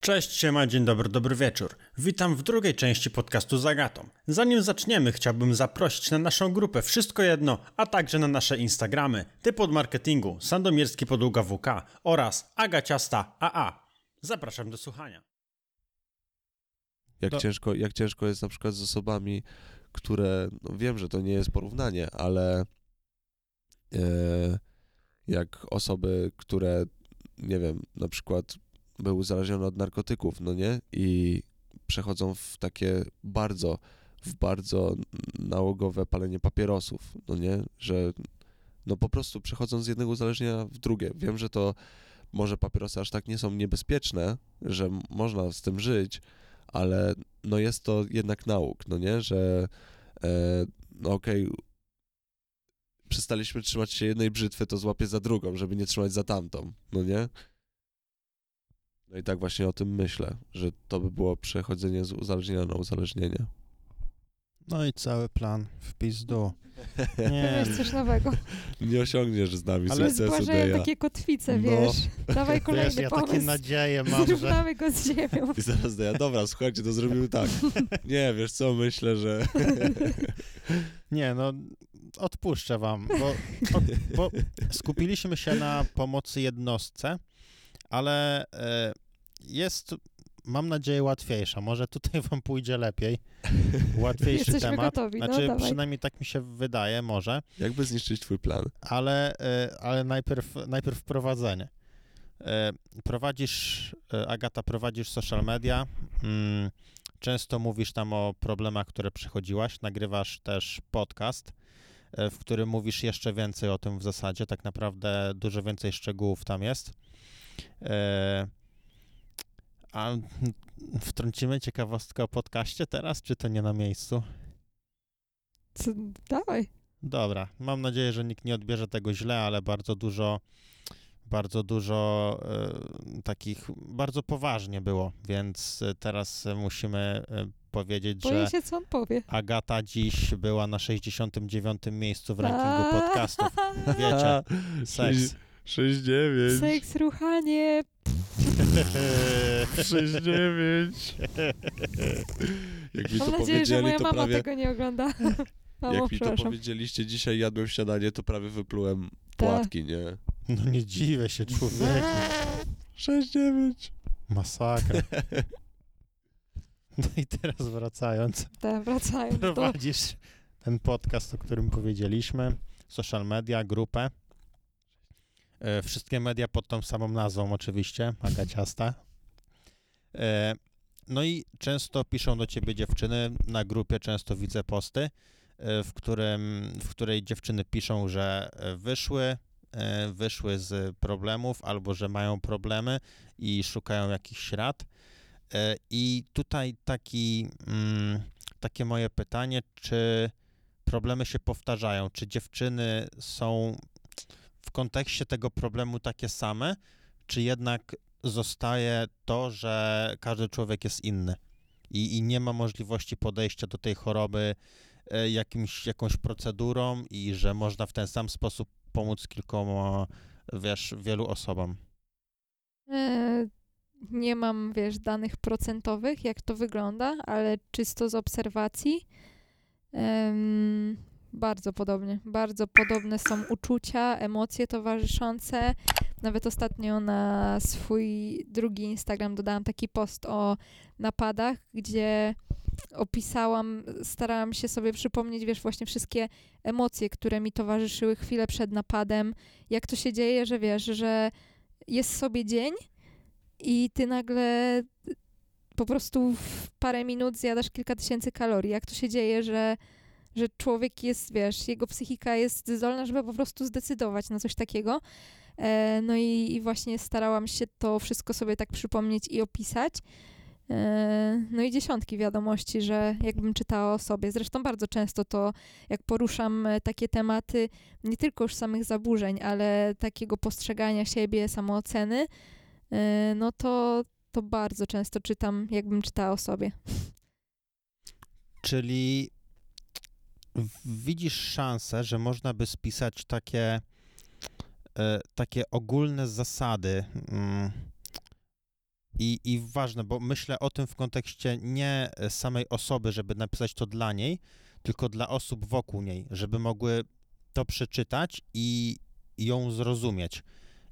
Cześć, siema, dzień dobry, dobry wieczór. Witam w drugiej części podcastu Zagatą. Zanim zaczniemy, chciałbym zaprosić na naszą grupę Wszystko Jedno, a także na nasze Instagramy, typ od marketingu, Sandomierski Podługa WK oraz Agaciasta AA. Zapraszam do słuchania. Jak, To- ciężko, jak ciężko jest na przykład z osobami, które, no wiem, że to nie jest porównanie, ale e, jak osoby, które, nie wiem, na przykład były uzależnione od narkotyków, no nie? I przechodzą w takie bardzo, w bardzo nałogowe palenie papierosów, no nie? Że no po prostu przechodzą z jednego uzależnienia w drugie. Wiem, że to może papierosy aż tak nie są niebezpieczne, że można z tym żyć, ale no jest to jednak nauk, no nie, że e, no okej, przestaliśmy trzymać się jednej brzytwy, to złapię za drugą, żeby nie trzymać za tamtą, no nie? No i tak właśnie o tym myślę, że to by było przechodzenie z uzależnienia na uzależnienie. No i cały plan w pizdu. Nie, Wiesz, coś nowego. Nie osiągniesz z nami Ale sukcesu, Deja. takie kotwice, No. wiesz. Dawaj wiesz, kolejny ja takie pomysł. nadzieje mam, że... Zrównamy go z ziemią. I zaraz Deja, dobra, słuchajcie, to zrobimy tak. Nie, wiesz co, myślę, że... Nie, no odpuszczę wam, bo, od, bo skupiliśmy się na pomocy jednostce, ale e, jest, mam nadzieję, łatwiejsza. Może tutaj wam pójdzie lepiej. Łatwiejszy Jesteśmy temat. gotowi, no Znaczy, dawaj. przynajmniej tak mi się wydaje, może. Jakby zniszczyć twój plan? ale, e, ale najpierw, najpierw wprowadzenie. E, Prowadzisz, e, Agata, prowadzisz social media. mm, Często mówisz tam o problemach, które przechodziłaś. Nagrywasz też podcast, w którym mówisz jeszcze więcej o tym w zasadzie. Tak naprawdę dużo więcej szczegółów tam jest. A wtrącimy ciekawostkę o podcaście teraz, czy to nie na miejscu? Co, dawaj. Dobra, mam nadzieję, że nikt nie odbierze tego źle, ale bardzo dużo, bardzo dużo e, takich, bardzo poważnie było, więc teraz musimy e, powiedzieć, Boję że się, co on powie. Agata dziś była na 69. miejscu w rankingu podcastów. Wiecie, seks. 6-9. Seks, ruchanie. 6-9. Jak mi to Mam nadzieję, że moja to mama prawie... tego nie ogląda. Mamo, Jak mi to powiedzieliście, dzisiaj jadłem śniadanie, to prawie wyplułem Tak. płatki, nie? No nie dziwię się, człowieku. 6-9. Masakra. No i teraz wracając. Tak, wracając prowadzisz ten podcast, o którym powiedzieliśmy, social media, grupę. E, Wszystkie media pod tą samą nazwą oczywiście, Agaciasta. E, No i często piszą do ciebie dziewczyny, na grupie często widzę posty, e, w, którym, w której dziewczyny piszą, że wyszły, wyszły z problemów albo że mają problemy i szukają jakichś rad. I tutaj taki, mm, takie moje pytanie, czy problemy się powtarzają? Czy dziewczyny są w kontekście tego problemu takie same, czy jednak zostaje to, że każdy człowiek jest inny i, i nie ma możliwości podejścia do tej choroby e, jakimś, jakąś procedurą i że można w ten sam sposób pomóc kilkoma, wiesz, wielu osobom? E, nie mam, wiesz, danych procentowych, jak to wygląda, ale czysto z obserwacji bardzo podobnie. Bardzo podobne są uczucia, emocje towarzyszące. Nawet ostatnio na swój drugi Instagram dodałam taki post o napadach, gdzie opisałam, starałam się sobie przypomnieć, wiesz, właśnie wszystkie emocje, które mi towarzyszyły chwilę przed napadem. Jak to się dzieje, że wiesz, że jest sobie dzień i ty nagle po prostu w parę minut zjadasz kilka tysięcy kalorii. Jak to się dzieje, że, że człowiek jest, wiesz, jego psychika jest zdolna, żeby po prostu zdecydować na coś takiego. E, no i, i właśnie starałam się to wszystko sobie tak przypomnieć i opisać. E, No i dziesiątki wiadomości, że jakbym czytała o sobie. Zresztą bardzo często to, jak poruszam e, takie tematy, nie tylko już samych zaburzeń, ale takiego postrzegania siebie, samooceny, e, no to, to bardzo często czytam, jakbym czytała o sobie. Czyli widzisz szansę, że można by spisać takie, e, takie ogólne zasady, mm, I, I ważne, bo myślę o tym w kontekście nie samej osoby, żeby napisać to dla niej, tylko dla osób wokół niej, żeby mogły to przeczytać i ją zrozumieć.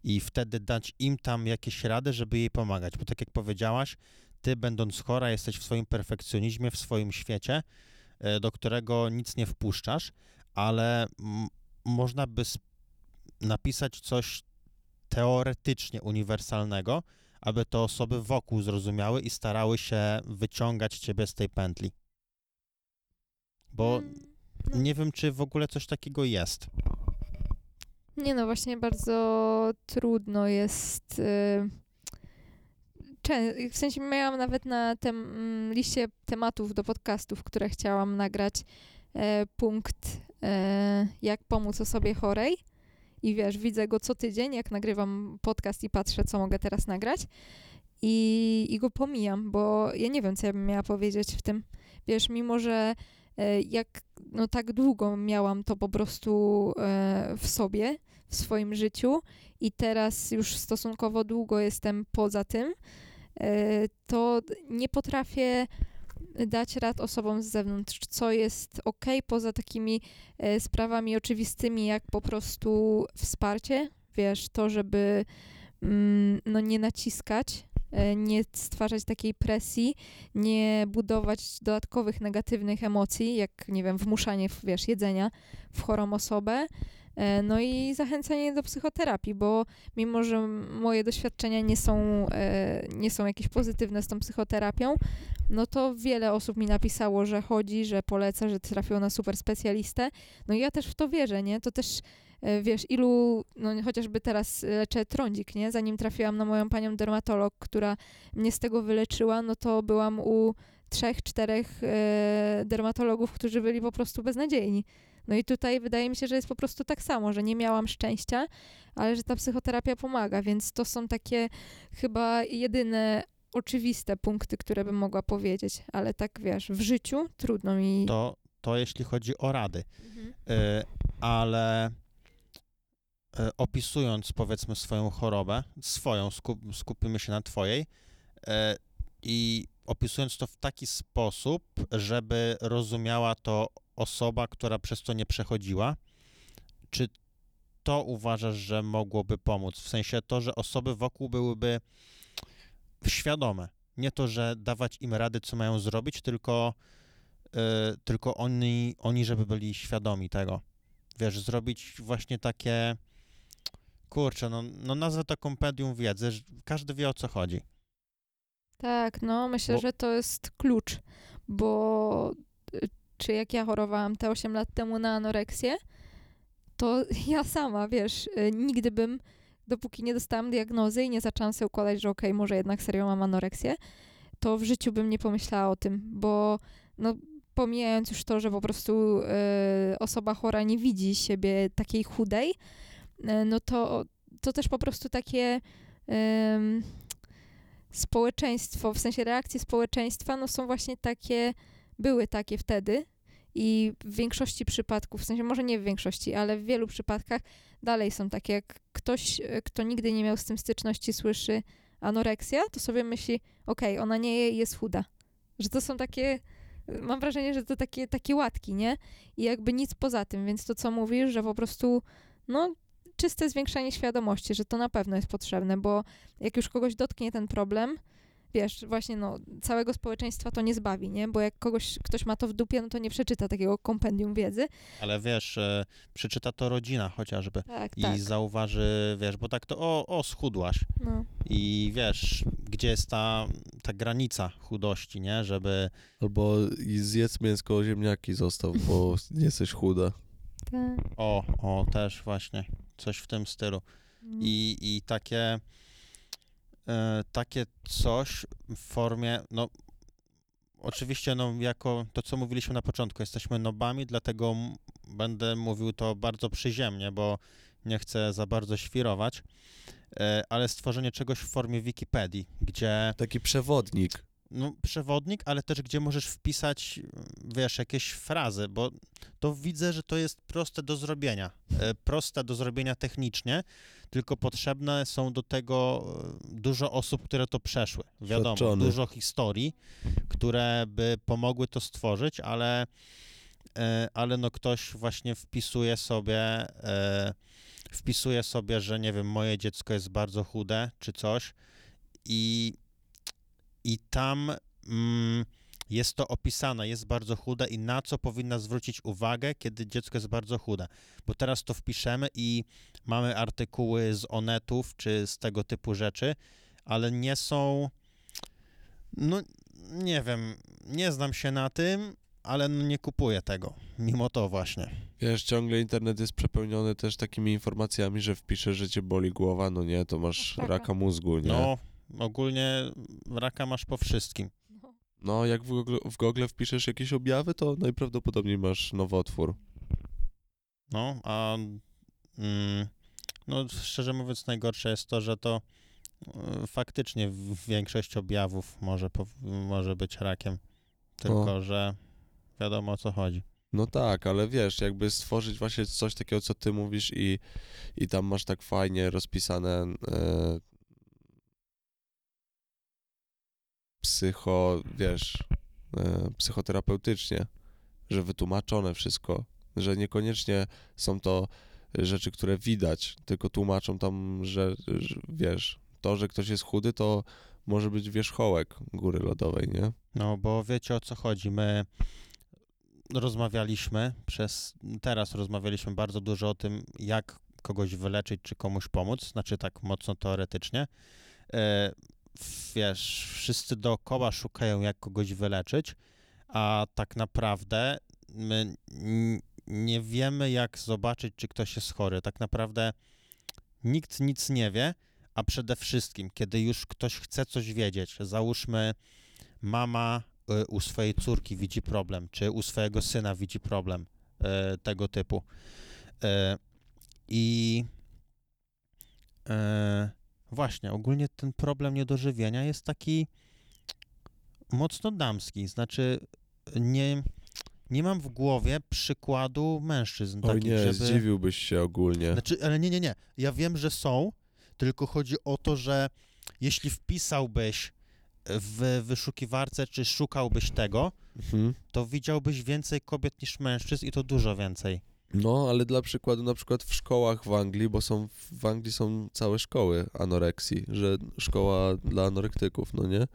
I wtedy dać im tam jakieś rady, żeby jej pomagać. Bo tak jak powiedziałaś, ty będąc chora, jesteś w swoim perfekcjonizmie, w swoim świecie, do którego nic nie wpuszczasz, ale można by napisać coś teoretycznie uniwersalnego, aby to osoby wokół zrozumiały i starały się wyciągać ciebie z tej pętli. Bo Mm, no. nie wiem, czy w ogóle coś takiego jest. Nie no, właśnie bardzo trudno jest. y, W sensie miałam nawet na tem, mm, liście tematów do podcastów, które chciałam nagrać, e, punkt e, jak pomóc osobie chorej. I wiesz, widzę go co tydzień, jak nagrywam podcast i patrzę, co mogę teraz nagrać. I, I go pomijam, bo ja nie wiem, co ja bym miała powiedzieć w tym. Wiesz, mimo że e, jak no tak długo miałam to po prostu e, w sobie, w swoim życiu i teraz już stosunkowo długo jestem poza tym, to nie potrafię dać rad osobom z zewnątrz, co jest ok, poza takimi e, sprawami oczywistymi, jak po prostu wsparcie, wiesz, to, żeby mm, no, nie naciskać, nie stwarzać takiej presji, nie budować dodatkowych negatywnych emocji, jak, nie wiem, wmuszanie, wiesz, jedzenia w chorą osobę, E, No i zachęcanie do psychoterapii, bo mimo, że moje doświadczenia nie są, e, nie są jakieś pozytywne z tą psychoterapią, no to wiele osób mi napisało, że chodzi, że poleca, że trafiło na super specjalistę. No i ja też w to wierzę, nie? To też e, wiesz, ilu, no chociażby teraz leczę trądzik, nie? Zanim trafiłam na moją panią dermatolog, która mnie z tego wyleczyła, no to byłam u trzech, czterech e, dermatologów, którzy byli po prostu beznadziejni. No i tutaj wydaje mi się, że jest po prostu tak samo, że nie miałam szczęścia, ale że ta psychoterapia pomaga, więc to są takie chyba jedyne oczywiste punkty, które bym mogła powiedzieć, ale tak wiesz, w życiu trudno mi. To, to jeśli chodzi o rady. Mhm. Y, ale opisując powiedzmy swoją chorobę, swoją, skup, skupimy się na twojej y, i opisując to w taki sposób, żeby rozumiała to osoba, która przez to nie przechodziła, czy to uważasz, że mogłoby pomóc? W sensie to, że osoby wokół byłyby świadome. Nie to, że dawać im rady, co mają zrobić, tylko, y, tylko oni, oni, żeby byli świadomi tego. Wiesz, zrobić właśnie takie. Kurczę, no, no nazwę to kompendium wiedzy, każdy wie o co chodzi. Tak, no myślę, Bo- że to jest klucz, bo y, czy jak ja chorowałam te 8 lat temu na anoreksję, to ja sama, wiesz, y, nigdy bym, dopóki nie dostałam diagnozy i nie zaczęłam sobie układać, że okej, może jednak serio mam anoreksję, to w życiu bym nie pomyślała o tym, bo no pomijając już to, że po prostu y, osoba chora nie widzi siebie takiej chudej, no to, to też po prostu takie ym, społeczeństwo, w sensie reakcje społeczeństwa, no są właśnie takie, były takie wtedy i w większości przypadków, w sensie może nie w większości, ale w wielu przypadkach dalej są takie, jak ktoś, e, kto nigdy nie miał z tym styczności, słyszy anoreksja, to sobie myśli, okej, ona nie je, jest chuda. Że to są takie, mam wrażenie, że to takie, takie łatki, nie? I jakby nic poza tym, więc to, co mówisz, że po prostu, no, czyste zwiększanie świadomości, że to na pewno jest potrzebne, bo jak już kogoś dotknie ten problem, wiesz, właśnie no, całego społeczeństwa to nie zbawi, nie? Bo jak kogoś, ktoś ma to w dupie, no to nie przeczyta takiego kompendium wiedzy. Ale wiesz, e, przeczyta to rodzina chociażby Tak, i tak. zauważy, wiesz, bo tak to o, o schudłaś. No. I wiesz, gdzie jest ta, ta granica chudości, nie? Żeby Albo zjedz mięsko ziemniaki zostaw, bo nie jesteś chuda. Tak. o, o, też właśnie coś w tym stylu. Mm. I, i takie, e, takie coś w formie, no oczywiście, no jako to, co mówiliśmy na początku, jesteśmy nobami, dlatego będę mówił to bardzo przyziemnie, bo nie chcę za bardzo świrować, e, ale stworzenie czegoś w formie Wikipedii, gdzie Taki przewodnik. no, przewodnik, ale też gdzie możesz wpisać, wiesz, jakieś frazy, bo to widzę, że to jest proste do zrobienia. E, proste do zrobienia technicznie, tylko potrzebne są do tego e, dużo osób, które to przeszły. Wiadomo, Doświadczony. dużo historii, które by pomogły to stworzyć, ale, e, ale no ktoś właśnie wpisuje sobie, wpisuje sobie, że nie wiem, moje dziecko jest bardzo chude, czy coś i i tam mm, jest to opisane, jest bardzo chude i na co powinna zwrócić uwagę, kiedy dziecko jest bardzo chude. Bo teraz to wpiszemy i mamy artykuły z onetów czy z tego typu rzeczy, ale nie są. No, nie wiem, nie znam się na tym, ale no nie kupuję tego. Mimo to właśnie. Wiesz, ciągle internet jest przepełniony też takimi informacjami, że wpiszesz, że cię boli głowa, no nie, to masz Taka. raka mózgu, nie? No, ogólnie raka masz po wszystkim. No. Jak w Google, w Google wpiszesz jakieś objawy, to najprawdopodobniej masz nowotwór. No, a mm, no, szczerze mówiąc, najgorsze jest to, że to e, faktycznie większość objawów może, pow- może być rakiem. Tylko, że wiadomo o co chodzi. No tak, ale wiesz, jakby stworzyć właśnie coś takiego, co ty mówisz i, i tam masz tak fajnie rozpisane e, psycho, wiesz, e, psychoterapeutycznie, że wytłumaczone wszystko, że niekoniecznie są to rzeczy, które widać, tylko tłumaczą tam, że, że wiesz, to, że ktoś jest chudy, to może być wierzchołek góry lodowej, nie? No, bo wiecie o co chodzi. My rozmawialiśmy przez, teraz rozmawialiśmy bardzo dużo o tym, jak kogoś wyleczyć, czy komuś pomóc, znaczy tak mocno teoretycznie. Wiesz, wszyscy dookoła szukają, jak kogoś wyleczyć, a tak naprawdę my nie wiemy, jak zobaczyć, czy ktoś jest chory. Tak naprawdę nikt nic nie wie, a przede wszystkim, kiedy już ktoś chce coś wiedzieć, załóżmy, mama y, u swojej córki widzi problem, czy u swojego syna widzi problem y, tego typu. Y, I właśnie, ogólnie ten problem niedożywienia jest taki mocno damski. Znaczy, nie, nie mam w głowie przykładu mężczyzn Oj takich, nie, żeby... zdziwiłbyś się ogólnie. Znaczy, ale nie, nie, nie. Ja wiem, że są, tylko chodzi o to, że jeśli wpisałbyś w wyszukiwarce, czy szukałbyś tego, Mhm. to widziałbyś więcej kobiet niż mężczyzn i to dużo więcej. No, ale dla przykładu na przykład w szkołach w Anglii, bo są w Anglii są całe szkoły anoreksji, że szkoła dla anorektyków, no nie?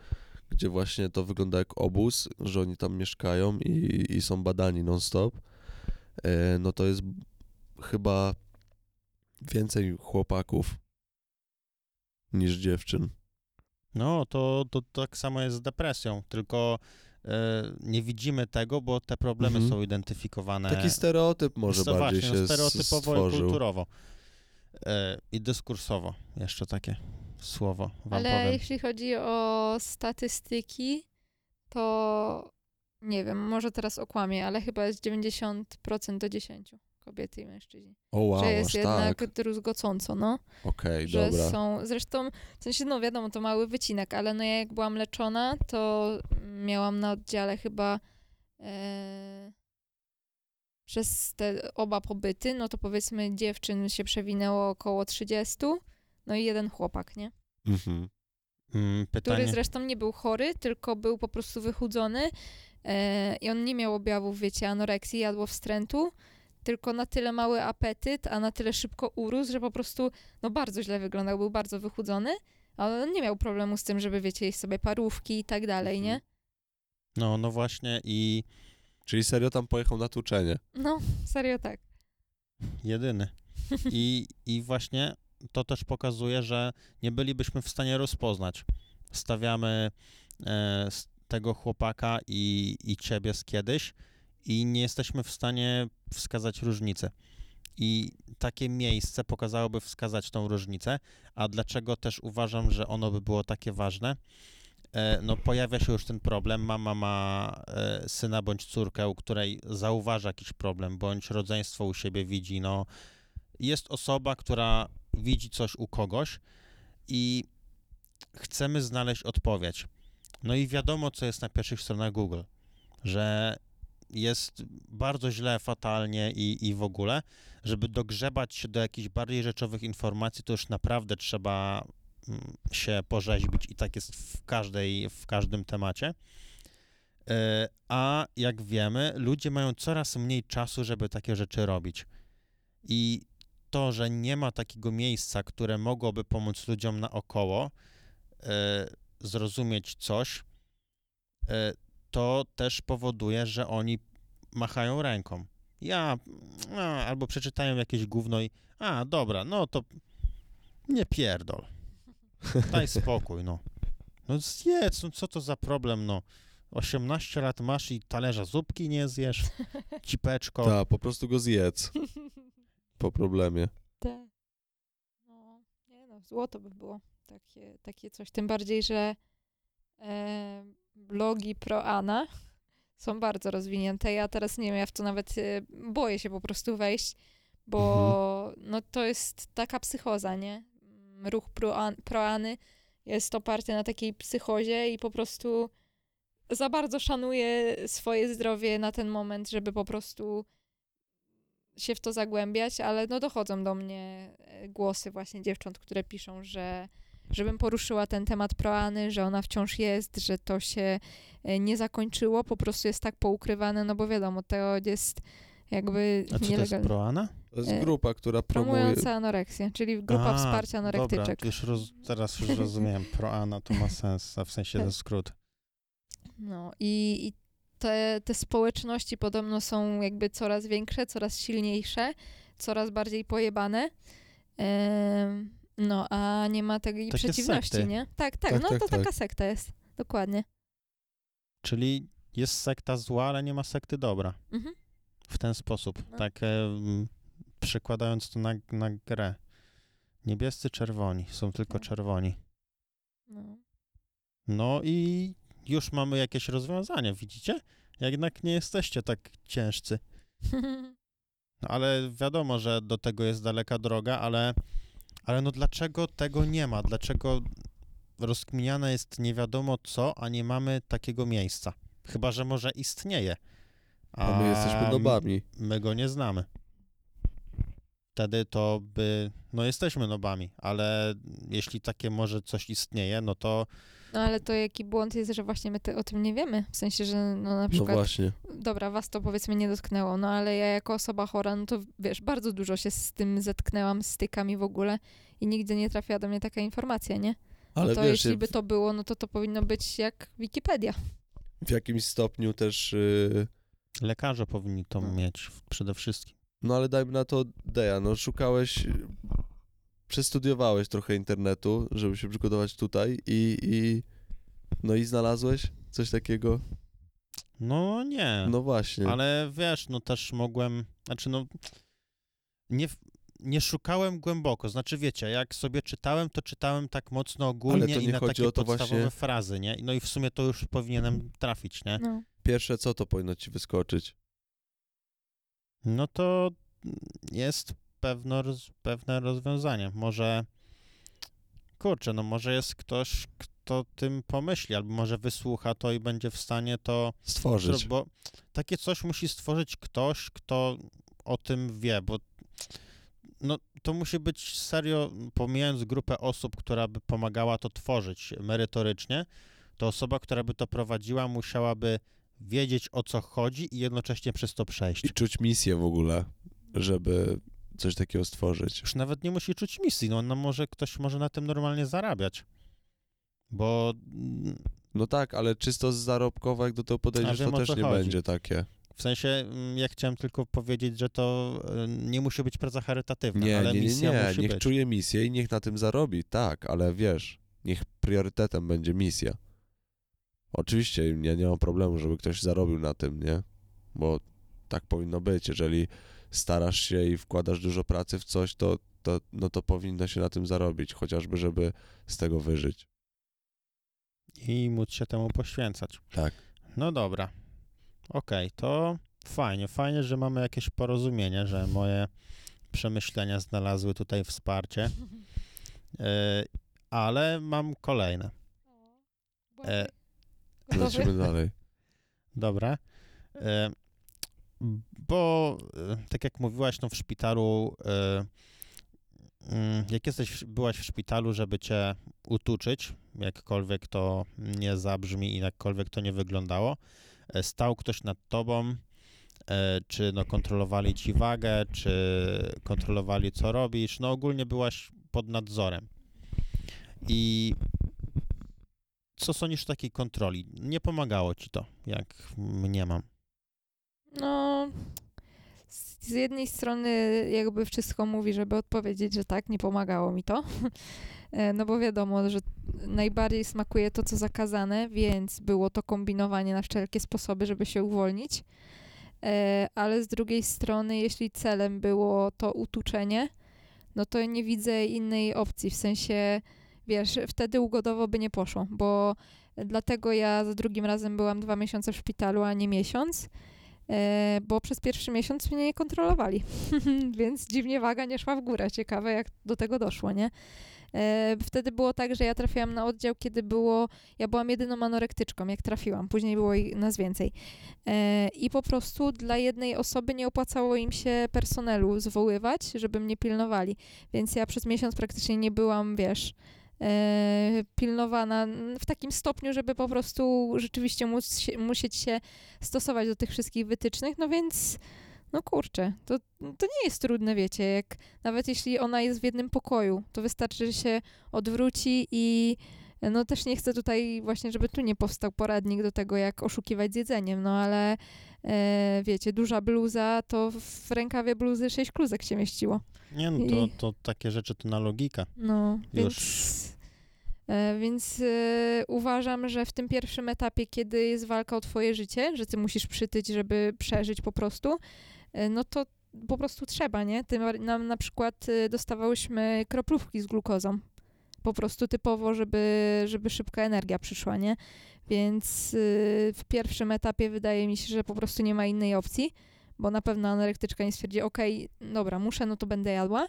Gdzie właśnie to wygląda jak obóz, że oni tam mieszkają i, i są badani non-stop. E, no to jest chyba więcej chłopaków niż dziewczyn. No, to, to tak samo jest z depresją, tylko nie widzimy tego, bo te problemy Mhm. są identyfikowane. Taki stereotyp może No bardziej właśnie, się no, stereotypowo i stworzył. kulturowo. E, I dyskursowo. Jeszcze takie słowo wam Ale powiem. jeśli chodzi o statystyki, to nie wiem, może teraz okłamię, ale chyba jest 90% do 10 kobiety i mężczyźni. O wow, że jest jednak tak. druzgocąco, no. Okej, że dobra. są, zresztą, w sensie, no wiadomo, to mały wycinek, ale no ja jak byłam leczona, to miałam na oddziale chyba e, przez te oba pobyty, no to powiedzmy dziewczyn się przewinęło około 30, no i jeden chłopak, nie? Mhm. Mm, Który Pytanie. zresztą nie był chory, tylko był po prostu wychudzony e, i on nie miał objawów, wiecie, anoreksji, jadło wstrętu, tylko na tyle mały apetyt, a na tyle szybko urósł, że po prostu no bardzo źle wyglądał, był bardzo wychudzony, ale on nie miał problemu z tym, żeby, wiecie, jeść sobie parówki i tak dalej, nie? No, no właśnie i Czyli serio tam pojechał na tłuczenie. No, serio tak. jedyny. I, I właśnie to też pokazuje, że nie bylibyśmy w stanie rozpoznać. Stawiamy e, tego chłopaka i, i ciebie z kiedyś i nie jesteśmy w stanie wskazać różnicy. I takie miejsce pokazałoby wskazać tą różnicę. A dlaczego też uważam, że ono by było takie ważne? E, No, pojawia się już ten problem. Mama ma e, syna bądź córkę, u której zauważa jakiś problem, bądź rodzeństwo u siebie widzi. No, jest osoba, która widzi coś u kogoś i chcemy znaleźć odpowiedź. No i wiadomo, co jest na pierwszych stronach Google, że jest bardzo źle, fatalnie i, i w ogóle. Żeby dogrzebać się do jakichś bardziej rzeczowych informacji, to już naprawdę trzeba mm, się porzeźbić i tak jest w, każdej, w każdym temacie. E, A jak wiemy, ludzie mają coraz mniej czasu, żeby takie rzeczy robić. I to, że nie ma takiego miejsca, które mogłoby pomóc ludziom naokoło e, zrozumieć coś, e, to też powoduje, że oni machają ręką. Ja, a, albo przeczytają jakieś gówno i, a, dobra, no to nie pierdol. Daj spokój, no. No zjedz, no co to za problem, no. 18 lat masz i talerza zupki nie zjesz, cipeczko. Tak, po prostu go zjedz po problemie. Te. No, nie no, złoto by było takie, takie coś. Tym bardziej, że e, blogi pro Ana są bardzo rozwinięte. Ja teraz nie wiem, ja w to nawet e, boję się po prostu wejść, bo no, to jest taka psychoza, nie? Mm, Ruch pro, An- pro Any jest oparty na takiej psychozie i po prostu za bardzo szanuję swoje zdrowie na ten moment, żeby po prostu się w to zagłębiać, ale no dochodzą do mnie e, głosy właśnie dziewcząt, które piszą, że żebym poruszyła ten temat proany, że ona wciąż jest, że to się e, nie zakończyło, po prostu jest tak poukrywane, no bo wiadomo, to jest jakby A co to jest nielegalne. proana? To jest E, grupa, która promuje... Promująca anoreksję, czyli grupa A, wsparcia anorektyczek. Dobra, już roz, teraz już rozumiem. Proana to ma sens, a w sensie ten skrót. No i, i te, te społeczności podobno są jakby coraz większe, coraz silniejsze, coraz bardziej pojebane. Em, no, a nie ma tej Takie przeciwności, sekty. nie? Tak, tak, Tak, no tak, to tak. taka sekta jest. Dokładnie. Czyli jest sekta zła, ale nie ma sekty dobra. Mhm. W ten sposób. No. Tak e, przekładając to na, na grę. Niebiescy, czerwoni. Są tylko Tak. czerwoni. No. No i już mamy jakieś rozwiązanie, widzicie? Jednak nie jesteście tak ciężcy. No, ale wiadomo, że do tego jest daleka droga, ale, ale no dlaczego tego nie ma? Dlaczego rozkminiane jest nie wiadomo co, a nie mamy takiego miejsca? Chyba, że może istnieje. A my jesteśmy nobami. My go nie znamy. Wtedy to by, no jesteśmy nobami, ale jeśli takie może coś istnieje, no to no ale to jaki błąd jest, że właśnie my te, o tym nie wiemy. W sensie, że no na No przykład, właśnie. dobra, was to powiedzmy nie dotknęło, no ale ja jako osoba chora, no to wiesz, bardzo dużo się z tym zetknęłam, stykami w ogóle i nigdy nie trafiła do mnie taka informacja, nie? Ale no to wiesz, jeśli by to było, no to to powinno być jak Wikipedia. w jakimś stopniu też... y, lekarze powinni to No. mieć przede wszystkim. No ale dajmy na to Deja, no szukałeś, przestudiowałeś trochę internetu, żeby się przygotować tutaj i, i no i znalazłeś coś takiego? No nie. No właśnie. Ale wiesz, no też mogłem, znaczy no nie, nie szukałem głęboko, znaczy wiecie, jak sobie czytałem, to czytałem tak mocno ogólnie i na takie o to podstawowe właśnie- frazy, nie? No i w sumie to już powinienem trafić, nie? No. Pierwsze co to powinno ci wyskoczyć? No to jest pewno, pewne rozwiązanie. Może, kurczę, no może jest ktoś, kto tym pomyśli, albo może wysłucha to i będzie w stanie to Stworzyć. Bo takie coś musi stworzyć ktoś, kto o tym wie, bo no, to musi być serio, pomijając grupę osób, która by pomagała to tworzyć merytorycznie, to osoba, która by to prowadziła, musiałaby wiedzieć o co chodzi i jednocześnie przez to przejść. I czuć misję w ogóle, żeby coś takiego stworzyć. Już nawet nie musi czuć misji, no, no może ktoś może na tym normalnie zarabiać. Bo mm, No tak, ale czysto z zarobkowo, jak do tego podejdziesz, wiem, to też nie chodzi. będzie takie. w sensie, mm, ja chciałem tylko powiedzieć, że to y, nie musi być praca charytatywna, Nie, ale nie, nie, misja nie. musi niech być. czuje misję i niech na tym zarobi, tak, ale wiesz, niech priorytetem będzie misja. Oczywiście ja nie mam problemu, żeby ktoś zarobił na tym, nie? Bo tak powinno być. Jeżeli starasz się i wkładasz dużo pracy w coś, to, to, no to powinno się na tym zarobić, chociażby, żeby z tego wyżyć. i móc się temu poświęcać. Tak. No dobra. Okej, to fajnie. Fajnie, że mamy jakieś porozumienie, że moje przemyślenia znalazły tutaj wsparcie. E, ale mam kolejne. E, lecimy dalej. Dobra. E, bo e, tak jak mówiłaś, no w szpitalu, e, mm, jak jesteś, byłaś w szpitalu, żeby cię utuczyć, jakkolwiek to nie zabrzmi i jakkolwiek to nie wyglądało, e, stał ktoś nad tobą, czy no kontrolowali ci wagę, czy kontrolowali co robisz, no ogólnie byłaś pod nadzorem. I co sądzisz takiej kontroli? Nie pomagało ci to, jak mniemam. No, z jednej strony jakby wszystko mówi, żeby odpowiedzieć, że tak, nie pomagało mi to. E, No bo wiadomo, że najbardziej smakuje to, co zakazane, więc było to kombinowanie na wszelkie sposoby, żeby się uwolnić. E, Ale z drugiej strony, jeśli celem było to utuczenie, no to nie widzę innej opcji. W sensie, wiesz, wtedy ugodowo by nie poszło, bo dlatego ja za drugim razem byłam dwa miesiące w szpitalu, a nie miesiąc. E, bo przez pierwszy miesiąc mnie nie kontrolowali, więc dziwnie waga nie szła w górę. Ciekawe, jak do tego doszło, nie? E, Wtedy było tak, że ja trafiłam na oddział, kiedy było, ja byłam jedyną anorektyczką, jak trafiłam, później było nas więcej. E, I po prostu dla jednej osoby nie opłacało im się personelu zwoływać, żeby mnie pilnowali, więc ja przez miesiąc praktycznie nie byłam, wiesz, pilnowana w takim stopniu, żeby po prostu rzeczywiście móc musieć się stosować do tych wszystkich wytycznych, no więc no kurczę, to, to nie jest trudne, wiecie, jak nawet jeśli ona jest w jednym pokoju, to wystarczy, że się odwróci i no też nie chcę tutaj właśnie, żeby tu nie powstał poradnik do tego, jak oszukiwać z jedzeniem, no ale e, wiecie, duża bluza, to w rękawie bluzy sześć kluzek się mieściło. Nie no, to, I- to takie rzeczy to na logikę. No, Już. więc, e, więc e, uważam, że w tym pierwszym etapie, kiedy jest walka o twoje życie, że ty musisz przytyć, żeby przeżyć po prostu, e, no to po prostu trzeba, nie? Ty, nam na przykład e, dostawałyśmy kroplówki z glukozą. Po prostu typowo, żeby, żeby szybka energia przyszła, nie? Więc e, w pierwszym etapie wydaje mi się, że po prostu nie ma innej opcji, bo na pewno anorektyczka nie stwierdzi, okej, dobra, muszę, no to będę jadła.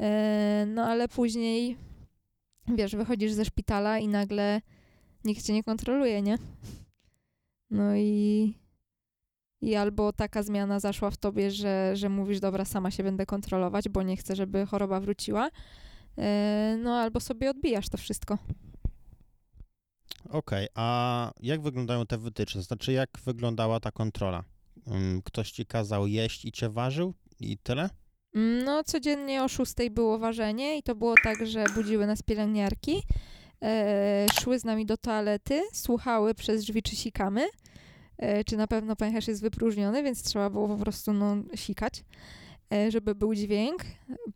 E, No ale później, wiesz, wychodzisz ze szpitala i nagle nikt cię nie kontroluje, nie? No i, i albo taka zmiana zaszła w tobie, że, że mówisz, dobra, sama się będę kontrolować, bo nie chcę, żeby choroba wróciła. E, No albo sobie odbijasz to wszystko. Okej, a jak wyglądają te wytyczne? Znaczy, jak wyglądała ta kontrola? Ktoś ci kazał jeść i cię ważył i tyle? No, codziennie o 6 było ważenie i to było tak, że budziły nas pielęgniarki, e, szły z nami do toalety, słuchały przez drzwi, czy sikamy, e, czy na pewno pęcherz jest wypróżniony, więc trzeba było po prostu no, sikać, żeby był dźwięk.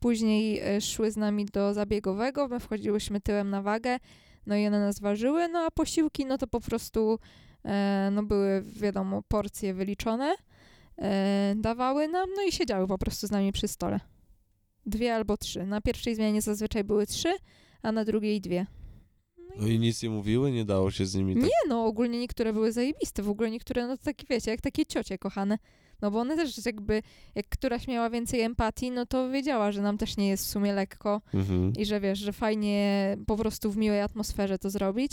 Później e, szły z nami do zabiegowego, my wchodziłyśmy tyłem na wagę, no i one nas ważyły, no a posiłki, no to po prostu e, no były, wiadomo, porcje wyliczone e, dawały nam, no i siedziały po prostu z nami przy stole. Dwie albo trzy. Na pierwszej zmianie zazwyczaj były trzy, a na drugiej dwie. No i nic nie mówiły, nie dało się z nimi tak... Nie no, ogólnie niektóre były zajebiste, w ogóle niektóre, no to takie wiecie, jak takie ciocie kochane. No bo one też jakby, jak któraś miała więcej empatii, no to wiedziała, że nam też nie jest w sumie lekko Mhm. i że wiesz, że fajnie po prostu w miłej atmosferze to zrobić.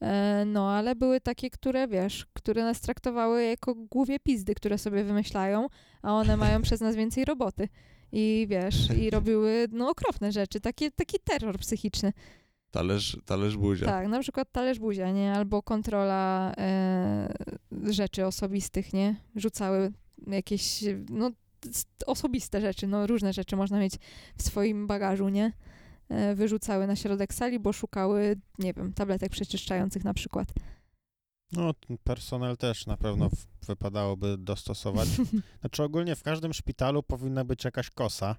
E, no, ale były takie, które wiesz, które nas traktowały jako głupie pizdy, które sobie wymyślają, a one mają przez nas więcej roboty. I wiesz, i robiły no okropne rzeczy, takie, taki terror psychiczny. Talerz, talerz buzia. Tak, na przykład talerz buzia, nie? Albo kontrola e, rzeczy osobistych, nie? Rzucały jakieś, no, osobiste rzeczy, no, różne rzeczy można mieć w swoim bagażu, nie? E, wyrzucały na środek sali, bo szukały, nie wiem, tabletek przeczyszczających na przykład. No, personel też na pewno wypadałoby dostosować. Znaczy ogólnie w każdym szpitalu powinna być jakaś kosa.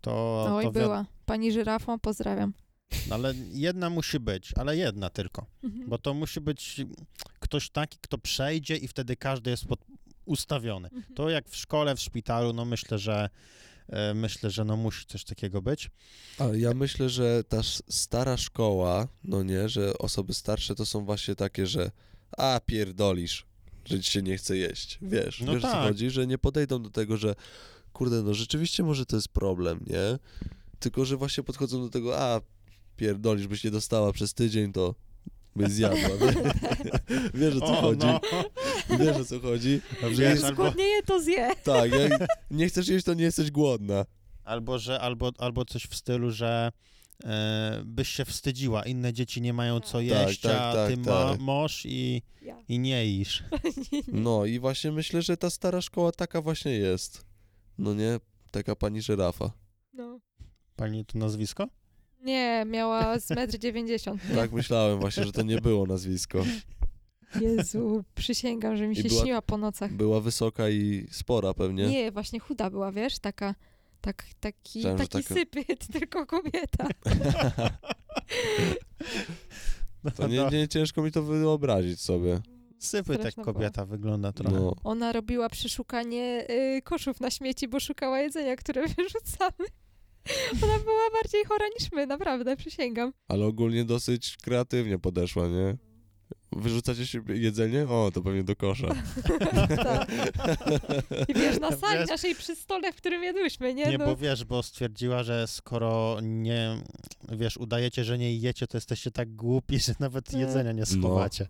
To, Oj, to była. Pani żyrafą, pozdrawiam. Ale jedna musi być, ale jedna tylko. Mhm. Bo to musi być ktoś taki, kto przejdzie i wtedy każdy jest pod, ustawiony. Mhm. To jak w szkole, w szpitalu, no myślę, że e, myślę, że no musi coś takiego być. Ale ja myślę, że ta stara szkoła, no nie, że osoby starsze to są właśnie takie, że a pierdolisz, że ci się nie chce jeść, wiesz, No wiesz o co tak. chodzi, że nie podejdą do tego, że kurde, no rzeczywiście może to jest problem, nie? Tylko, że właśnie podchodzą do tego, a pierdolisz, byś nie dostała przez tydzień, to by zjadła. Wiesz o co O, chodzi? no. Wiesz o co chodzi? Wiesz, Że jest, albo, Zgłodnieje to zje. tak, jak nie chcesz jeść, to nie jesteś głodna. albo, że, albo, albo coś w stylu, że e, byś się wstydziła, inne dzieci nie mają co Tak, jeść, tak, a tak, ty ma, tak. możesz i, Ja. i nie isz. No i właśnie myślę, że ta stara szkoła taka właśnie jest. No nie? Taka pani żyrafa. No. Pani to nazwisko? Nie, miała z metr 90. nie? Tak myślałem właśnie, że to nie było nazwisko. Jezu, przysięgam, że mi I się była- śniła po nocach. Była wysoka i spora pewnie. Nie, właśnie chuda była, wiesz, taka, tak, taki, że taki taka- sypyt, tylko kobieta. To nie, nie ciężko mi to wyobrazić sobie. Sypy tak była. kobieta wygląda trochę. No. Ona robiła przeszukanie y, koszów na śmieci, bo szukała jedzenia, które wyrzucamy. Ona była bardziej chora niż my, naprawdę, przysięgam. Ale ogólnie dosyć kreatywnie podeszła, nie? Wyrzucacie się jedzenie? O, to pewnie do kosza. Tak. I wiesz, na sali Wiesz- naszej przy stole, w którym jadłyśmy, nie? Nie, no, bo wiesz, bo stwierdziła, że skoro nie, wiesz, udajecie, że nie jecie, to jesteście tak głupi, że nawet Tak. jedzenia nie schowacie.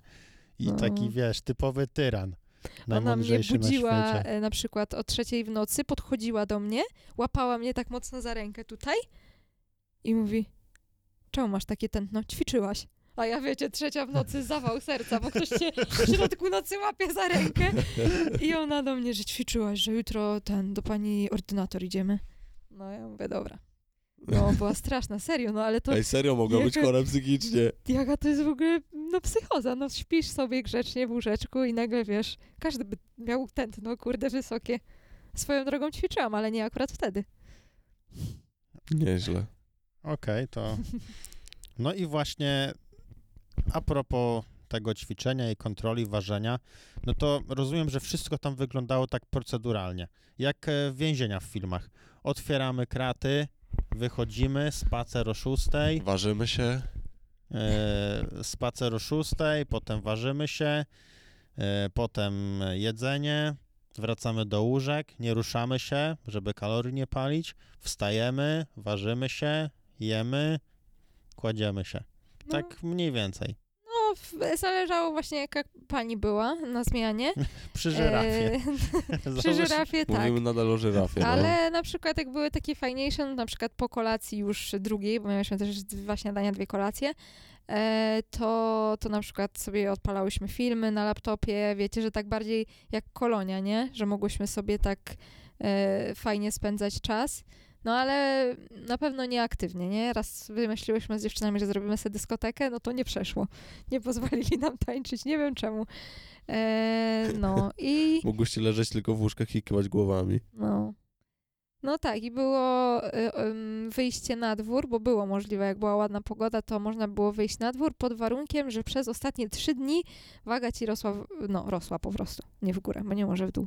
I No. taki, wiesz, typowy tyran. Ona mnie na budziła świecie. e, na przykład o trzeciej w nocy, podchodziła do mnie, łapała mnie tak mocno za rękę tutaj i mówi, czemu masz takie tętno? Ćwiczyłaś. A ja wiecie, trzecia w nocy, zawał serca, bo ktoś cię w środku nocy łapie za rękę. I ona do mnie, że ćwiczyłaś, że jutro ten, do pani ordynator idziemy. No ja mówię, dobra. No, była straszna, serio, no ale to Ej, serio, mogła być Jaka- chora psychicznie. jaka to jest w ogóle, no psychoza, no śpisz sobie grzecznie w łóżeczku i nagle, wiesz, każdy by miał tętno, kurde, wysokie. Swoją drogą ćwiczyłam, ale nie akurat wtedy. Nieźle. Okej, to... No i właśnie a propos tego ćwiczenia i kontroli ważenia, no to rozumiem, że wszystko tam wyglądało tak proceduralnie, jak e, więzienia w filmach. Otwieramy kraty, wychodzimy, spacer o szóstej, Ważymy się. e, spacer o szóstej, potem ważymy się, e, potem jedzenie, wracamy do łóżek, nie ruszamy się, żeby kalorii nie palić, wstajemy, ważymy się, jemy, kładziemy się. No, Tak mniej więcej. No, zależało właśnie jaka pani była na zmianie. Przy żyrafie. E, przy żyrafie, tak. Mówimy nadal o żyrafie. no. Ale na przykład jak były takie fajniejsze, no na przykład po kolacji już drugiej, bo mieliśmy też dwa śniadania, dwie kolacje, e, to, to na przykład sobie odpalałyśmy filmy na laptopie, wiecie, że tak bardziej jak kolonia, nie? Że mogłyśmy sobie tak e, fajnie spędzać czas. No ale na pewno nieaktywnie, nie? Raz wymyśliłyśmy z dziewczynami, że zrobimy sobie dyskotekę, no to nie przeszło. Nie pozwolili nam tańczyć, nie wiem czemu. E, no i... Mogłyście leżeć tylko w łóżkach i kiwać głowami. No. No tak, i było y, wyjście na dwór, bo było możliwe, jak była ładna pogoda, to można było wyjść na dwór pod warunkiem, że przez ostatnie trzy dni waga ci rosła, w, no rosła po prostu, nie w górę, bo nie może w dół.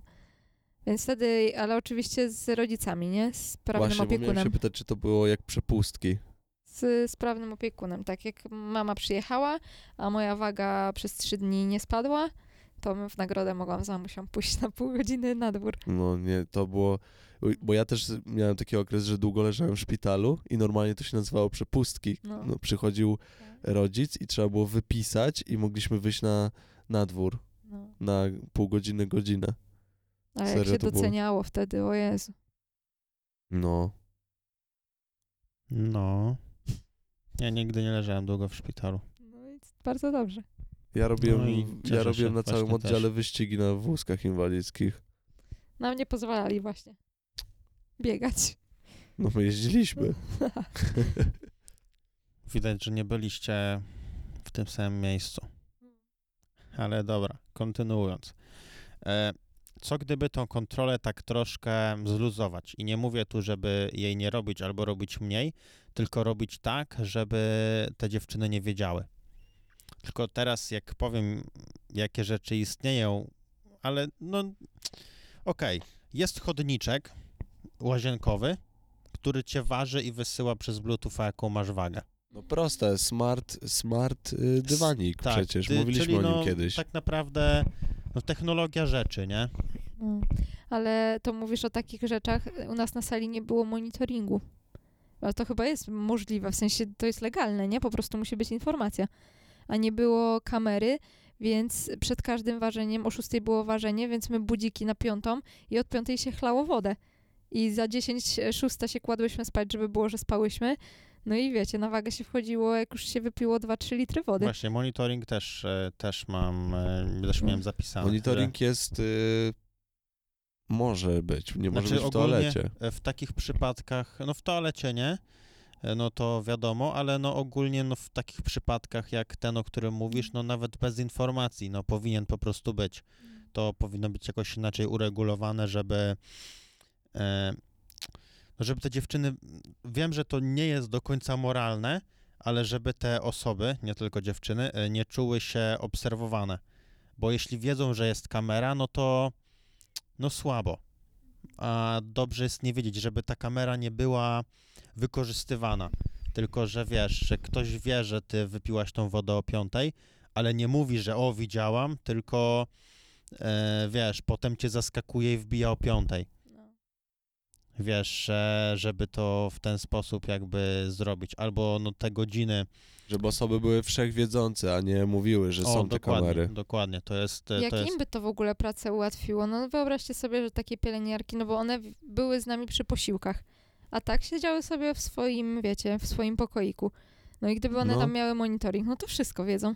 Więc wtedy, ale oczywiście z rodzicami, nie? Z prawnym Właśnie, opiekunem. się pytać, czy to było jak przepustki. Z, z prawnym opiekunem. Tak jak mama przyjechała, a moja waga przez trzy dni nie spadła, to w nagrodę mogłam z mamusią pójść na pół godziny na dwór. No nie, to było... Bo ja też miałem taki okres, że długo leżałem w szpitalu i normalnie to się nazywało przepustki. No. No, przychodził rodzic i trzeba było wypisać i mogliśmy wyjść na, na dwór No. na pół godziny, godzinę. Ale jak Serio się to było? doceniało wtedy, o Jezu. No. No. Ja nigdy nie leżałem długo w szpitalu. No i bardzo dobrze. Ja robiłem, No i ja cieszę robiłem się na całym właśnie oddziale też. wyścigi na wózkach inwalidzkich. Nam nie pozwalali właśnie biegać. No my jeździliśmy. Widać, że nie byliście w tym samym miejscu. Ale dobra, kontynuując. E, co gdyby tą kontrolę tak troszkę zluzować? I nie mówię tu, żeby jej nie robić albo robić mniej, tylko robić tak, żeby te dziewczyny nie wiedziały. Tylko teraz, jak powiem, jakie rzeczy istnieją, ale no, okej, jest chodniczek łazienkowy, który cię waży i wysyła przez Bluetooth, jaką masz wagę. No proste, smart, smart y, dywanik Tak, przecież, mówiliśmy o nim no, kiedyś. Tak naprawdę no, technologia rzeczy, nie? No. Ale to mówisz o takich rzeczach. U nas na sali nie było monitoringu. Ale to chyba jest możliwe, w sensie to jest legalne, nie? Po prostu musi być informacja. a nie było kamery, więc przed każdym ważeniem, o 6 było ważenie, więc my budziki na piątą i od piątej się chlało wodę. I za 10, e, szósta się kładłyśmy spać, żeby było, że spałyśmy. No i wiecie, na wagę się wchodziło, jak już się wypiło 2-3 litry wody. Właśnie, monitoring też, e, też mam, e, też miałem zapisane. Monitoring jest... Y, może być, nie może Znaczy, być w toalecie. że w takich przypadkach, no w toalecie nie, e, no to wiadomo, ale no ogólnie no w takich przypadkach jak ten, o którym mówisz, no nawet bez informacji, no powinien po prostu być. To powinno być jakoś inaczej uregulowane, żeby e, no żeby te dziewczyny, wiem, że to nie jest do końca moralne, ale żeby te osoby, nie tylko dziewczyny, e, nie czuły się obserwowane. Bo jeśli wiedzą, że jest kamera, no to no słabo. A dobrze jest nie wiedzieć, żeby ta kamera nie była wykorzystywana. Tylko, że wiesz, że ktoś wie, że ty wypiłaś tą wodę o piątej, ale nie mówi, że o, widziałam, tylko e, wiesz, potem cię zaskakuje i wbija o piątej. Wiesz, że, żeby to w ten sposób jakby zrobić. Albo no te godziny. Żeby osoby były wszechwiedzące, a nie mówiły, że o, są te dokładnie, kamery. dokładnie. To jest. Jak to jest im by to w ogóle pracę ułatwiło? No wyobraźcie sobie, że takie pielęgniarki, no bo one były z nami przy posiłkach, a tak siedziały sobie w swoim, wiecie, w swoim pokoiku. No i gdyby one No. tam miały monitoring, no to wszystko wiedzą.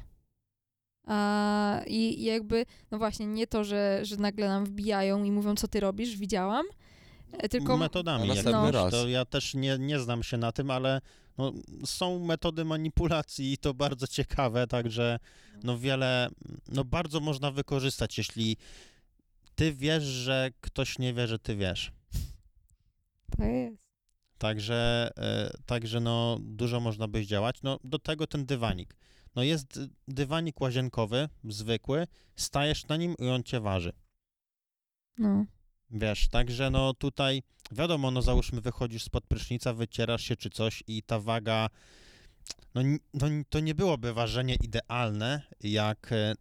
A i jakby, no właśnie, nie to, że, że nagle nam wbijają i mówią, co ty robisz, widziałam, e, tylko metodami. Na następny raz. To ja też nie, nie znam się na tym, ale no, są metody manipulacji i to bardzo ciekawe, także no wiele, no bardzo można wykorzystać, jeśli ty wiesz, że ktoś nie wie, że ty wiesz. to jest. Także, e, także no dużo można by zdziałać. No do tego ten dywanik. No jest dywanik łazienkowy, zwykły, stajesz na nim i on cię waży. No. Wiesz, także no tutaj, wiadomo, no załóżmy wychodzisz spod prysznica, wycierasz się czy coś i ta waga, no, no to nie byłoby ważenie idealne, jak e,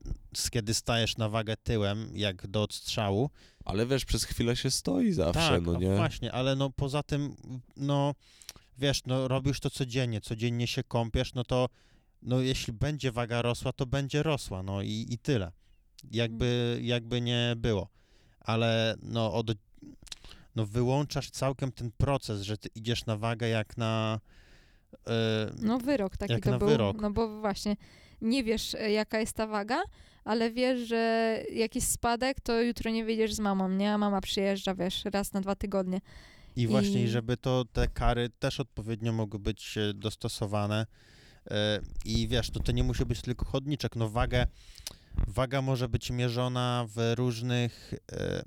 kiedy stajesz na wagę tyłem, jak do odstrzału. Ale wiesz, przez chwilę się stoi zawsze, tak, no nie? właśnie, ale no poza tym, no wiesz, no robisz to codziennie, codziennie się kąpiesz, no to no jeśli będzie waga rosła, to będzie rosła, no i, i tyle. Jakby, jakby nie było. Ale no od, no wyłączasz całkiem ten proces, że ty idziesz na wagę jak na e, No wyrok taki Jak to był. wyrok. No bo właśnie nie wiesz, e, jaka jest ta waga, ale wiesz, że jakiś spadek, to jutro nie wyjdziesz z mamą, nie? A mama przyjeżdża, wiesz, raz na dwa tygodnie. I właśnie, I- żeby to te kary też odpowiednio mogły być e, dostosowane. I wiesz, to, to nie musi być tylko chodniczek. No wagę, waga może być mierzona w różnych. e,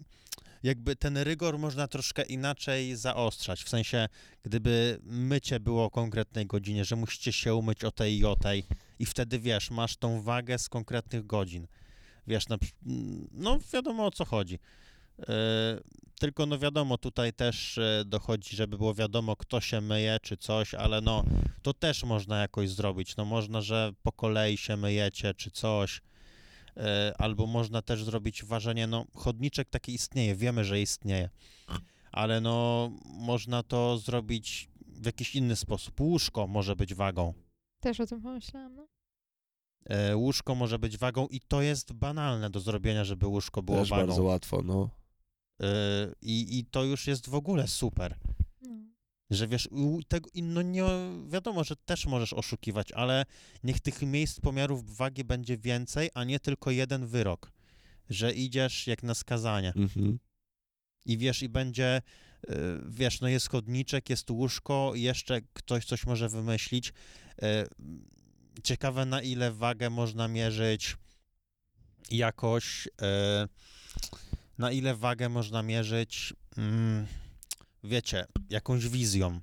Jakby ten rygor można troszkę inaczej zaostrzać. W sensie, gdyby mycie było o konkretnej godzinie, że musicie się umyć o tej i o tej, i wtedy wiesz, masz tą wagę z konkretnych godzin. Wiesz, na, no wiadomo o co chodzi. E, tylko no wiadomo, tutaj też e, dochodzi, żeby było wiadomo, kto się myje czy coś, ale no to też można jakoś zrobić. No można, że po kolei się myjecie czy coś, albo można też zrobić ważenie, no chodniczek taki istnieje, wiemy, że istnieje, ale no można to zrobić w jakiś inny sposób. Łóżko może być wagą. Też o tym pomyślałam, no. E, Łóżko może być wagą i to jest banalne do zrobienia, żeby łóżko było Też wagą. bardzo łatwo, no. E, I, I to już jest w ogóle super. no. Że wiesz, tego, no nie, wiadomo, że też możesz oszukiwać, ale niech tych miejsc pomiarów wagi będzie więcej, a nie tylko jeden wyrok. Że idziesz jak na skazanie. Mhm. I wiesz, i będzie, y, wiesz, no jest chodniczek, jest łóżko, jeszcze ktoś coś może wymyślić. Y, Ciekawe, na ile wagę można mierzyć jakoś, y, na ile wagę można mierzyć, mm, wiecie, jakąś wizją.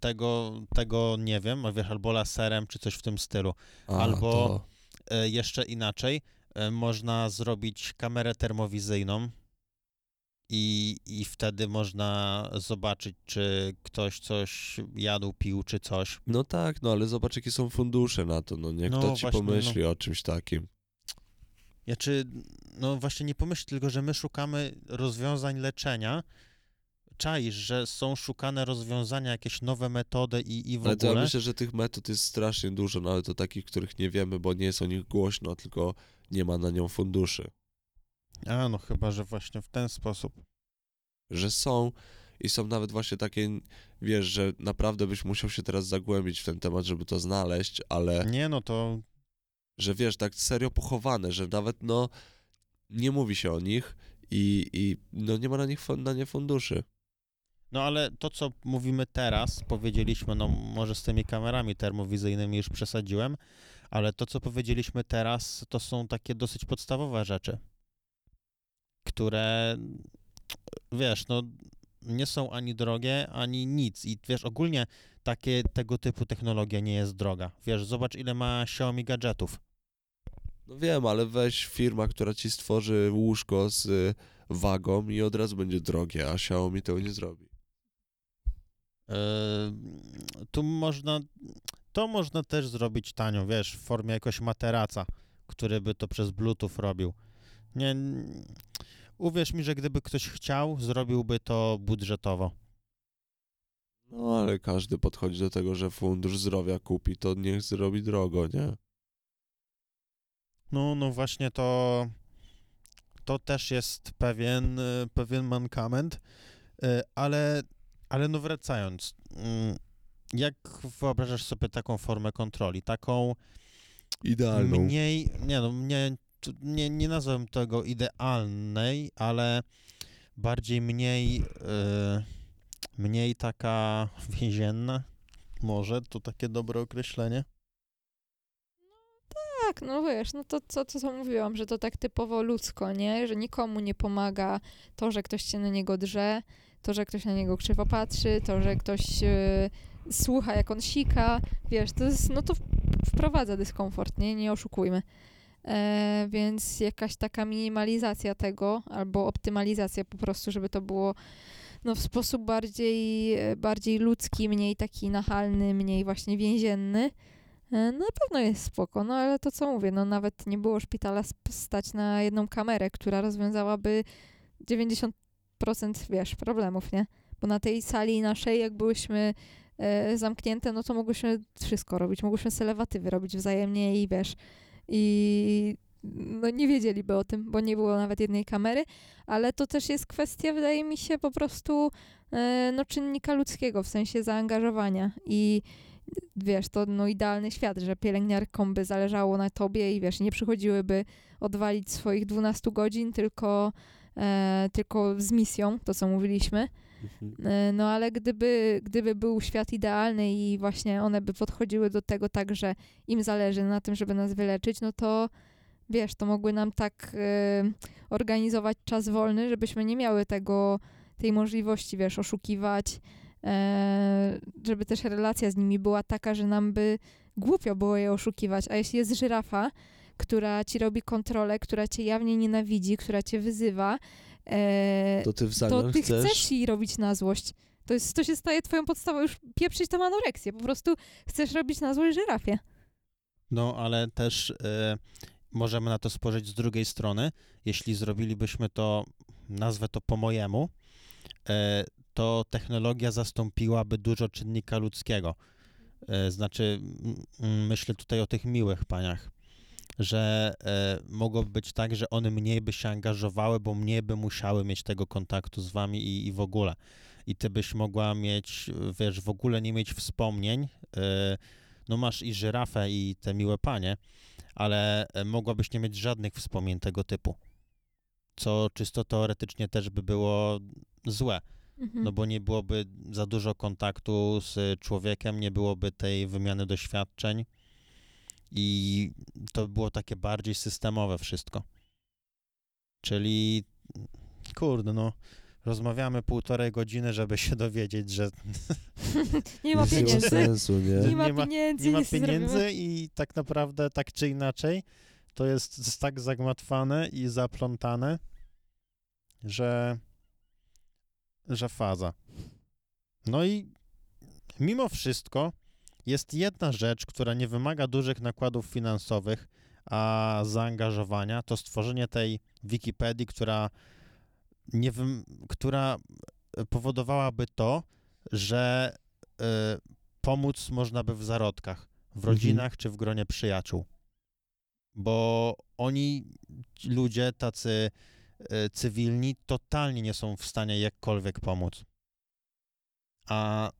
Tego, tego nie wiem, wiesz, albo laserem, czy coś w tym stylu. A, Albo- To... E, jeszcze inaczej, e, można zrobić kamerę termowizyjną i, i wtedy można zobaczyć, czy ktoś coś jadł, pił, czy coś. No tak, no ale zobacz, jakie są fundusze na to, no nie? No Kto ci właśnie, pomyśli o czymś takim? Ja czy, no właśnie nie pomyśl tylko, że my szukamy rozwiązań leczenia, czaisz, że są szukane rozwiązania, jakieś nowe metody i, i w Ale to ja ogóle. myślę, że tych metod jest strasznie dużo, ale to takich, których nie wiemy, bo nie jest o nich głośno, tylko nie ma na nią funduszy. A, no chyba, że właśnie w ten sposób. Że są i są nawet właśnie takie, wiesz, że naprawdę byś musiał się teraz zagłębić w ten temat, żeby to znaleźć, ale Nie, no to że wiesz, tak serio pochowane, że nawet no nie mówi się o nich i, i no nie ma na nich na nie funduszy. No ale to, co mówimy teraz, powiedzieliśmy, no może z tymi kamerami termowizyjnymi już przesadziłem, ale to, co powiedzieliśmy teraz, to są takie dosyć podstawowe rzeczy, które, wiesz, no nie są ani drogie, ani nic. I wiesz, ogólnie takie, tego typu technologia nie jest droga. Wiesz, zobacz, ile ma Xiaomi gadżetów. No wiem, ale weź firma, która ci stworzy łóżko z y, wagą i od razu będzie drogie, a Xiaomi tego nie zrobi. Tu można, to można też zrobić tanio, wiesz, w formie jakoś materaca, który by to przez Bluetooth robił. Nie, uwierz mi, że gdyby ktoś chciał, zrobiłby to budżetowo. No ale każdy podchodzi do tego, że fundusz zdrowia kupi, to niech zrobi drogo, nie? No, no właśnie to, to też jest pewien, y, pewien mankament, Y, ale, ale no wracając, mm, jak wyobrażasz sobie taką formę kontroli, taką Idealną. Mniej, nie no, nie, nie, nie nazwę tego idealnej, ale bardziej mniej, e, mniej taka więzienna. Może to takie dobre określenie. Tak, no wiesz, no to co, co mówiłam, że to tak typowo ludzko, nie? Że nikomu nie pomaga to, że ktoś się na niego drze, to, że ktoś na niego krzywo patrzy, to, że ktoś e, słucha, jak on sika, wiesz, to jest, no to wprowadza dyskomfort, nie? Nie oszukujmy. E, więc jakaś taka minimalizacja tego, albo optymalizacja po prostu, żeby to było no, w sposób bardziej, e, bardziej ludzki, mniej taki nachalny, mniej właśnie więzienny, E, na pewno jest spoko, no ale to co mówię, no nawet nie było szpitala stać na jedną kamerę, która rozwiązałaby 90% wiesz, problemów, nie? Bo na tej sali naszej, jak byłyśmy e, zamknięte, no to mogłyśmy wszystko robić, mogłyśmy selewatywy robić wzajemnie i wiesz, i no nie wiedzieliby o tym, bo nie było nawet jednej kamery, ale to też jest kwestia, wydaje mi się, po prostu e, no czynnika ludzkiego, w sensie zaangażowania. I wiesz, to no idealny świat, że pielęgniarkom by zależało na tobie i wiesz, nie przychodziłyby odwalić swoich 12 godzin, tylko, e, tylko z misją, to co mówiliśmy. Mhm. E, no ale gdyby, gdyby był świat idealny i właśnie one by podchodziły do tego tak, że im zależy na tym, żeby nas wyleczyć, no to wiesz, to mogły nam tak e, organizować czas wolny, żebyśmy nie miały tego, tej możliwości, wiesz, oszukiwać, e, żeby też relacja z nimi była taka, że nam by głupio było je oszukiwać. A jeśli jest żyrafa, która ci robi kontrolę, która cię jawnie nienawidzi, która cię wyzywa, e, To ty w to ty chcesz... chcesz jej robić na złość. To, jest, to się staje twoją podstawą, już pieprzyć tam anoreksję. Po prostu chcesz robić na złość żyrafie. No, ale też e, możemy na to spojrzeć z drugiej strony. Jeśli zrobilibyśmy to, nazwę to po mojemu, e, to technologia zastąpiłaby dużo czynnika ludzkiego. E, znaczy, myślę tutaj o tych miłych paniach, że e, mogłoby być tak, że one mniej by się angażowały, bo mniej by musiały mieć tego kontaktu z wami i, i w ogóle. I ty byś mogła mieć, wiesz, w ogóle nie mieć wspomnień. E, no masz i żyrafę, i te miłe panie, ale e, mogłabyś nie mieć żadnych wspomnień tego typu. Co czysto teoretycznie też by było złe. Mhm. No bo nie byłoby za dużo kontaktu z człowiekiem, nie byłoby tej wymiany doświadczeń i to by było takie bardziej systemowe wszystko. Czyli, kurde, no, rozmawiamy półtorej godziny, żeby się dowiedzieć, że nie ma nie ma pieniędzy. sensu, nie? Nie ma Nie ma- pieniędzy. nie ma nic zrobimy. pieniędzy i tak naprawdę, tak czy inaczej, to jest tak zagmatwane i zaplątane, że, że faza. No i mimo wszystko jest jedna rzecz, która nie wymaga dużych nakładów finansowych, a zaangażowania, to stworzenie tej Wikipedii, która nie wym- która powodowałaby to, że y, pomóc można by w zarodkach, w Mhm. rodzinach czy w gronie przyjaciół. Bo oni, ludzie tacy y, cywilni, totalnie nie są w stanie jakkolwiek pomóc. A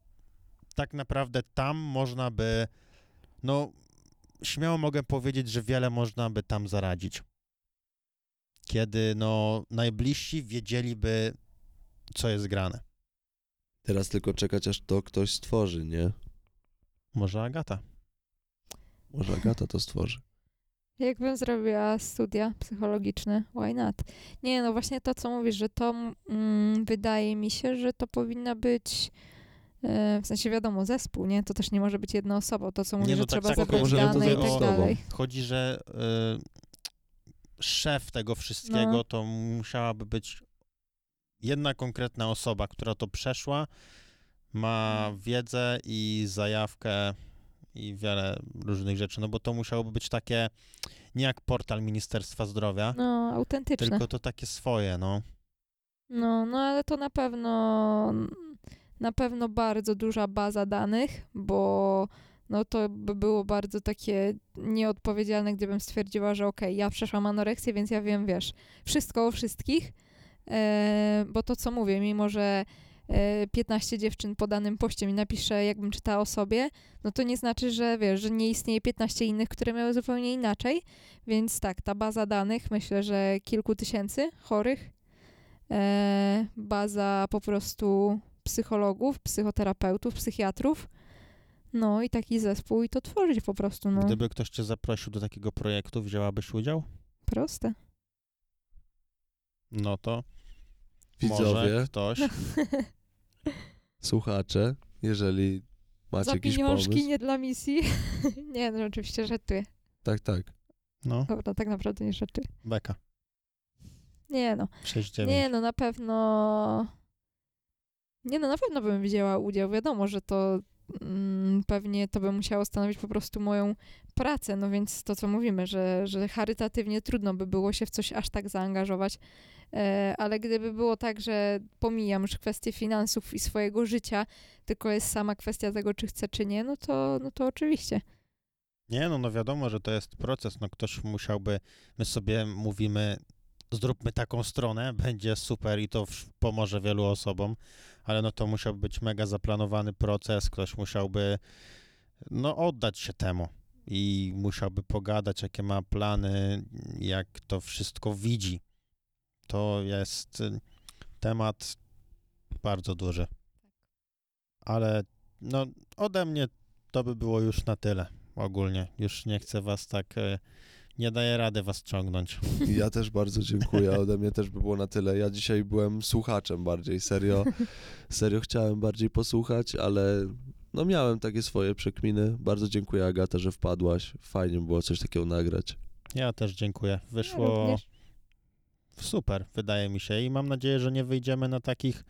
tak naprawdę tam można by, no, śmiało mogę powiedzieć, że wiele można by tam zaradzić. Kiedy, no, najbliżsi wiedzieliby, co jest grane. Teraz tylko czekać, aż to ktoś stworzy, nie? Może Agata. Może Agata to stworzy. Jakbym zrobiła studia psychologiczne, why not? Nie, no właśnie to, co mówisz, że to mm, wydaje mi się, że to powinna być w sensie wiadomo, zespół, nie? To też nie może być jedna osoba. To, co mówisz, no że tak, trzeba tak, zebrać dane i tak tobą. dalej. Chodzi, że y, szef tego wszystkiego No. to musiałaby być jedna konkretna osoba, która to przeszła, ma Mhm. wiedzę i zajawkę i wiele różnych rzeczy, no bo to musiałoby być takie, nie jak portal Ministerstwa Zdrowia, No, autentyczne. tylko to takie swoje, no. No, no ale to na pewno na pewno bardzo duża baza danych, bo no to by było bardzo takie nieodpowiedzialne, gdybym stwierdziła, że okej, ja przeszłam anoreksję, więc ja wiem, wiesz, wszystko o wszystkich, e, bo to, co mówię, mimo że e, 15 dziewczyn po danym poście mi napisze, jakbym czytała o sobie, no to nie znaczy, że wiesz, że nie istnieje 15 innych, które miały zupełnie inaczej, więc tak, ta baza danych, myślę, że kilku tysięcy chorych, e, baza po prostu psychologów, psychoterapeutów, psychiatrów. No i taki zespół i to tworzyć po prostu, no. Gdyby ktoś cię zaprosił do takiego projektu, wzięłabyś udział? Proste. No to Widzowie, może ktoś... słuchacze, jeżeli macie Za jakiś pieniążki, pomysł. nie dla misji. nie, no oczywiście żartuję. Tak, tak. No, Dobra, tak naprawdę nie żartuję. beka. Nie no. 6-9. Nie no, na pewno... Nie no, na pewno bym wzięła udział. Wiadomo, że to mm, pewnie to by musiało stanowić po prostu moją pracę, no więc to, co mówimy, że, że charytatywnie trudno by było się w coś aż tak zaangażować, e, ale gdyby było tak, że pomijam już kwestię finansów i swojego życia, tylko jest sama kwestia tego, czy chcę, czy nie, no to, no to oczywiście. Nie, no, no wiadomo, że to jest proces. No ktoś musiałby, my sobie mówimy, zróbmy taką stronę, będzie super i to pomoże wielu osobom, ale no to musiałby być mega zaplanowany proces, ktoś musiałby, no oddać się temu i musiałby pogadać, jakie ma plany, jak to wszystko widzi. To jest y, temat bardzo duży. Ale no ode mnie to by było już na tyle ogólnie. Już nie chcę was tak, e, nie daję rady was ciągnąć. Ja też bardzo dziękuję. Ode mnie też by było na tyle. Ja dzisiaj byłem słuchaczem bardziej, serio. Serio chciałem bardziej posłuchać, ale no miałem takie swoje przekminy. Bardzo dziękuję Agata, że wpadłaś. Fajnie było coś takiego nagrać. Ja też dziękuję. Ja Wyszło również. super, wydaje mi się i mam nadzieję, że nie wyjdziemy na takich,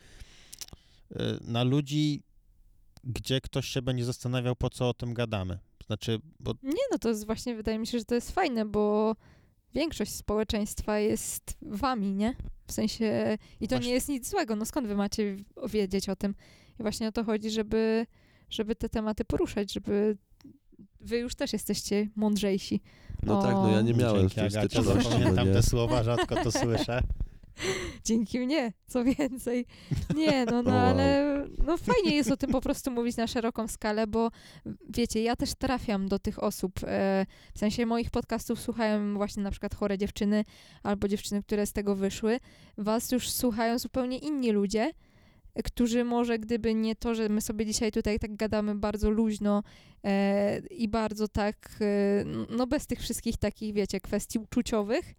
e, na ludzi, gdzie ktoś się będzie zastanawiał, po co o tym gadamy. Znaczy, bo Nie, no to jest właśnie, wydaje mi się, że to jest fajne, bo większość społeczeństwa jest wami, nie? W sensie, i to Właśnie- nie jest nic złego, no skąd wy macie wiedzieć o tym? I właśnie o to chodzi, żeby, żeby te tematy poruszać, żeby wy już też jesteście mądrzejsi. No O. tak, no ja nie miałem dzięki w tej Agacie, styczności. No zapamiętam nie. te słowa, rzadko to słyszę. Dzięki mnie, co więcej. Nie, no, no ale no fajnie jest o tym po prostu mówić na szeroką skalę, bo wiecie, ja też trafiam do tych osób. E, w sensie moich podcastów słuchają właśnie na przykład chore dziewczyny albo dziewczyny, które z tego wyszły. Was już słuchają zupełnie inni ludzie, którzy może gdyby nie to, że my sobie dzisiaj tutaj tak gadamy bardzo luźno e, i bardzo tak, e, no bez tych wszystkich takich, wiecie, kwestii uczuciowych,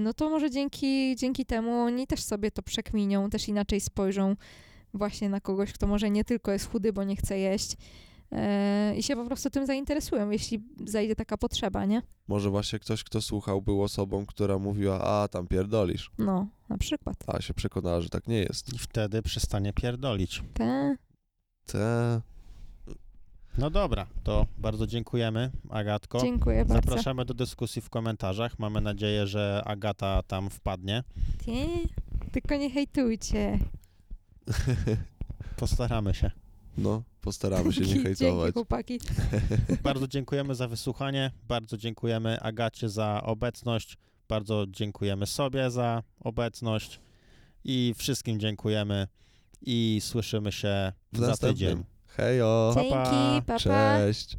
no to może dzięki, dzięki temu oni też sobie to przekminią, też inaczej spojrzą właśnie na kogoś, kto może nie tylko jest chudy, bo nie chce jeść e, i się po prostu tym zainteresują, jeśli zajdzie taka potrzeba, nie? Może właśnie ktoś, kto słuchał, był osobą, która mówiła, a tam pierdolisz. No, na przykład. A się przekonała, że tak nie jest. I wtedy przestanie pierdolić. Te, Te... No dobra, to bardzo dziękujemy, Agatko. dziękuję bardzo. Zapraszamy do dyskusji w komentarzach. Mamy nadzieję, że Agata tam wpadnie. Ty, tylko nie hejtujcie. Postaramy się. No, postaramy się nie Dzięki hejtować. chłopaki. Bardzo dziękujemy za wysłuchanie, bardzo dziękujemy Agacie za obecność, bardzo dziękujemy sobie za obecność i wszystkim dziękujemy i słyszymy się W za następnym. tydzień. Hejo. Dzięki, papa. Pa. cześć.